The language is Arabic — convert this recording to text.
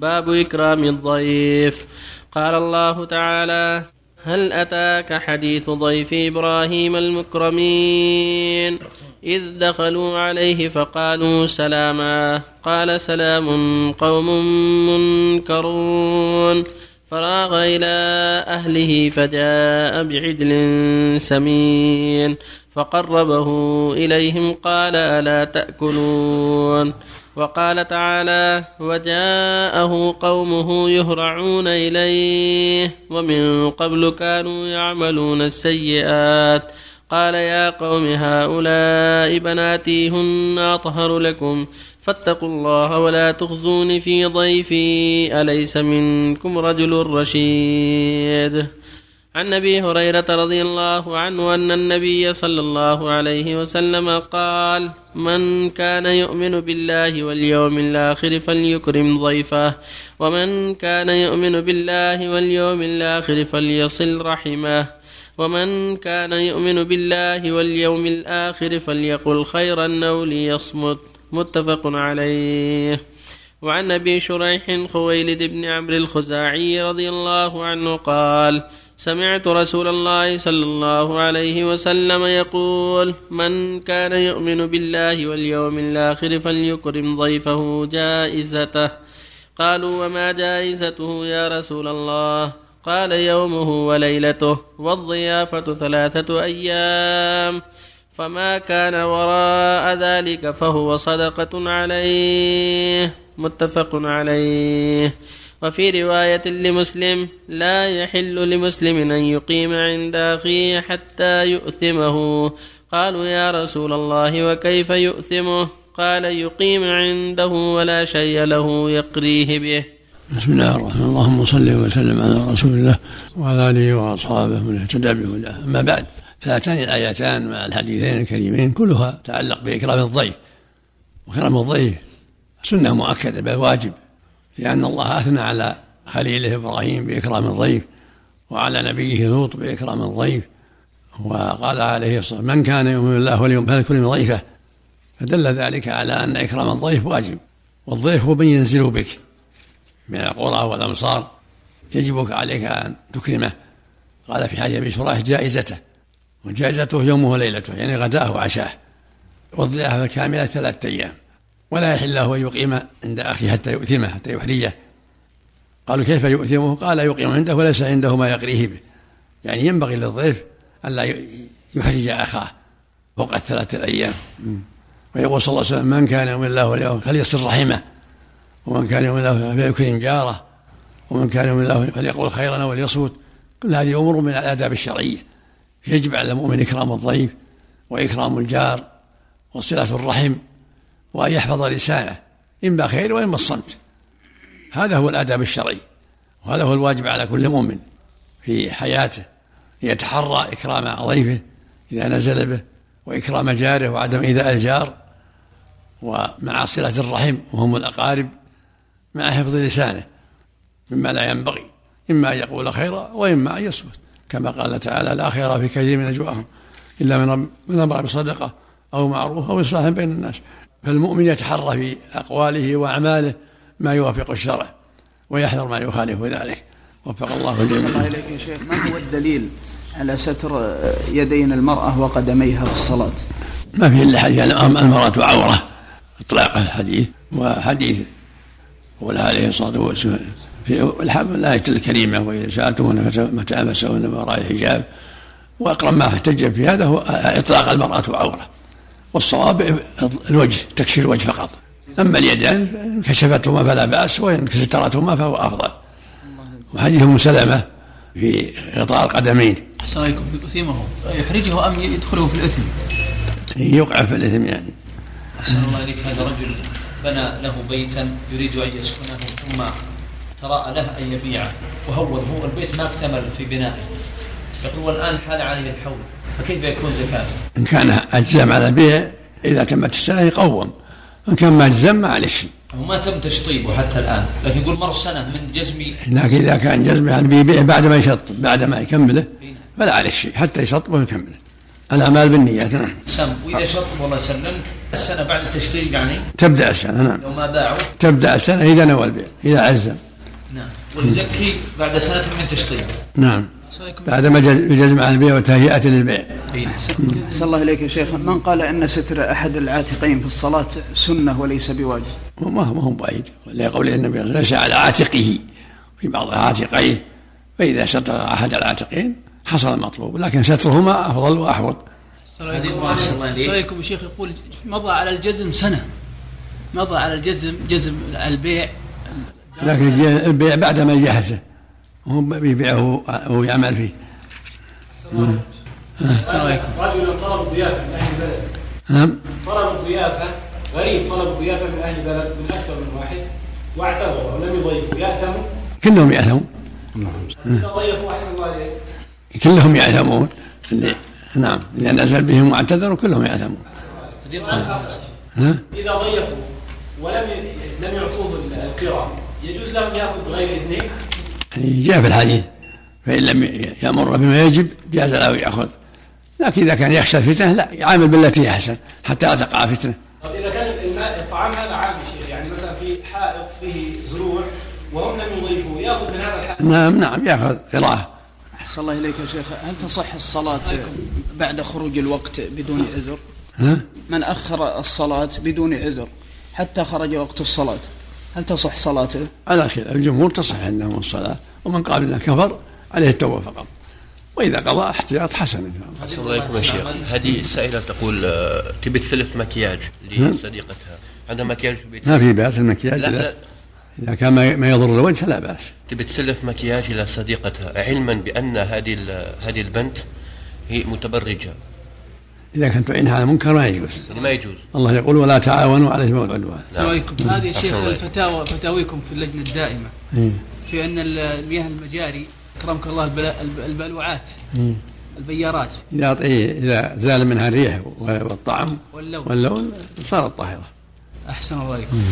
باب إكرام الضيف. قال الله تعالى هل أتاك حديث ضيف إبراهيم المكرمين؟ إذ دخلوا عليه فقالوا سلاما. قال سلام قوم منكرون. فراغ إلى أهله فجاء بعجل سمين. فقربه إليهم قال ألا تأكلون؟ وقال تعالى وجاءه قومه يهرعون إليه ومن قبل كانوا يعملون السيئات. قال يا قوم هؤلاء بناتي هن أطهر لكم. فاتقوا الله ولا تخزون في ضيفي. أليس منكم رجل رشيد؟ عن أبي هريرة رضي الله عنه أن النبي صلى الله عليه وسلم قال من كان يؤمن بالله واليوم الآخر فليكرم ضيفه ومن كان يؤمن بالله واليوم الآخر فليصل رحمه ومن كان يؤمن بالله واليوم الآخر فليقل خيرا أو ليصمت. متفق عليه. وعن أبي شريح خويلد بن عمرو الخزاعي رضي الله عنه قال سمعت رسول الله صلى الله عليه وسلم يقول من كان يؤمن بالله واليوم الآخر فليكرم ضيفه جائزته. قالوا وما جائزته يا رسول الله؟ قال يومه وليلته والضيافة ثلاثة أيام فما كان وراء ذلك فهو صدقة عليه. متفق عليه. وفي رواية لمسلم لا يحل لمسلم أن يقيم عند أخيه حتى يؤثمه. قالوا يا رسول الله وكيف يؤثمه؟ قال يقيم عنده ولا شيء له يقريه به. بسم الله الرحمن الرحيم. اللهم صل وسلم على رسول الله وعلى آله وأصحابه من اهتدى بهداه. أما بعد فهاتان الآيتان مع الحديثين الكريمين كلها تعلق بإكرام الضيف. وإكرام الضيف سنة مؤكدة بل واجب. لأن الله أثنى على خليله إبراهيم بإكرام الضيف وعلى نبيه لوط بإكرام الضيف وقال عليه الصلاة والسلام من كان يؤمن بالله واليوم فليكرم ضيفه. فدل ذلك على أن إكرام الضيف واجب والضيف هو من ينزل بك من القرى والأمصار يجب عليك أن تكرمه. قال في حديث أبي شريح جائزته. وجائزته يومه وليلته يعني غداه وعشاه. والضيافة الكاملة ثلاثة أيام. ولا يحل له أن يقيم عند أخيه حتى يؤثمه حتى يحرجه قالوا كيف يؤثمه؟ قال يقيم عنده وليس عنده ما يقريه به. يعني ينبغي للضيف ألا يحرج أخاه فوق الثلاثة الأيام. ويقول صلى الله عليه وسلم من كان يؤمن الله واليوم فليصل رحمه ومن كان يؤمن الله فليكرم جاره ومن كان يؤمن الله فليقول خيرا وليصمت كل هذه أمور من الآداب الشرعية. يجب على المؤمن إكرام الضيف وإكرام الجار وصلة الرحم وأن يحفظ لسانه إما خير وإما الصمت هذا هو الآداب الشرعي وهذا هو الواجب على كل مؤمن في حياته يتحرى إكرام ضيفه إذا نزل به وإكرام جاره وعدم إيذاء الجار ومع صلة الرحم وهم الأقارب مع حفظ لسانه. مما لا ينبغي إما أن يقول خيرا وإما أن يصمت. كما قال تعالى لا خير في كثير من نجواهم إلا من من أمر بصدقة أو معروف أو إصلاح بين الناس. فالمؤمن يتحرى في أقواله وأعماله ما يوافق الشرع ويحذر ما يخالف ذلك. وفق الله الجميع. الله إليك يا شيخ. ما هو الدليل على ستر يدين المرأة وقدميها في الصلاة؟ ما في إلا حديث المرأة عورة إطلاق الحديث وحديث قول عليه الصلاة والسلام في الحمد الآية الكريمة وإذا سألتمون متى مسهن من وراء الحجاب وأقرب ما احتج في هذا هو إطلاق المرأة عورة. والصواب الوجه تكشير الوجه فقط. أما اليدان إن كشفتهما فلا بأس وإن سترتهما فهو أفضل. وحديث أم سلمة في غطاء القدمين. أحسن عليكم يؤثمه يحرجه أم يدخله في الإثم؟ يوقع في الإثم يعني. أحسن الله إليك. هذا رجل بنى له بيتا يريد أن يسكنه ثم تراءى له أن يبيعه. وهول هو البيت ما اكتمل في بنائه. يقول والآن حال عليه الحول. فكيف يكون زكاته؟ إن كان أجزم على البيع إذا تمت السنة يقوم. إن كان ما أجزم ما عليه شيء هو ما تم تشطيبه حتى الآن لكن يقول مر سنة من جزمي لكن إذا كان جزمه يعني بيبيع بعد ما يشطب بعد ما يكمله فلا عليه شيء حتى يشطبه ويكمله الأعمال بالنيات نعم. سم وإذا شطب والله يسلمك السنة بعد التشطيب يعني؟ تبدأ السنة نعم. لو ما باعوا تبدأ السنة إذا نوى البيع إذا عزم. نعم. ويزكي بعد سنة من تشطيب نعم. بعدما جز- يجزم عن البيع وتهيئة للبيع. اي نعم. أحسن الله إليك يا شيخ. من قال أن ستر أحد العاتقين في الصلاة سنة وليس بواجب؟ ما هو ما هو بعيد لقول النبي ليس على عاتقه. في بعض عاتقيه فإذا ستر أحد العاتقين حصل المطلوب لكن سترهما أفضل وأحوط. سؤالكم الشيخ يقول مضى على الجزم سنة. مضى على الجزم جزم البيع. لكن البيع بعد ما يجهزه هو بيبيعه وهو يعمل فيه. السلام عليكم. رجل طلب الضيافه من أهل بلد. نعم. طلب الضيافه غريب طلب الضيافه من أهل بلد من أكثر من واحد واعتذر ولم يضيفوا يأثم. كلهم يأثمون. إذا ضيفوا أحسن الله عليه كلهم يأثمون. اللي نعم. إذا نزل بهم واعتذروا كلهم. ها؟ إذا ضيفوا ولم لم يعطوه القراء يجوز لهم يأخذ بغير إذنه؟ يعني جاء في الحديث فإن لم يمر بما يجب جاز له يأخذ. لكن إذا كان يخشى الفتنة لا يعامل بالتي هي أحسن حتى لا تقع فتنة. طب إذا كان الماء الطعام هذا عام يا شيخ يعني مثلا في حائط فيه زروع وهم لم يضيفوا يأخذ من هذا الحائط؟ نعم نعم يأخذ قراءة أحسن الله إليك يا شيخ. هل تصح الصلاة بعد خروج الوقت بدون عذر؟ ها؟ من أخر الصلاة بدون عذر حتى خرج وقت الصلاة هل تصح صلاته؟ على خلاف الجمهور تصح عندهم الصلاة ومن قال انه كفر عليه التوبة فقط. وإذا قضى احتياط حسن. إن شاء يا شيخ. هذه السائلة تقول آه، تبي تسلف مكياج لصديقتها. عندها مكياج في بيتها ما في بأس المكياج؟ لا إذا, لا. إذا كان ما ما يضر الوجه لا بأس. تبي تسلف مكياج إلى صديقتها علما بأن هذه ال- هذه البنت هي متبرجة. إذا كانت تعينها على المنكر ما يجوز. يعني ما يجوز. الله يقول ولا تعاونوا على الإثم والعدوان السلام عليكم هذه يا شيخ. الفتاوى فتاويكم في اللجنة الدائمة. إيه. في أن المياه المجاري أكرمك الله البلوعات إيه. البيارات. إذا إيه، إذا زال منها الريح والطعم واللون. واللون صارت طاهرة. أحسن الله عليكم.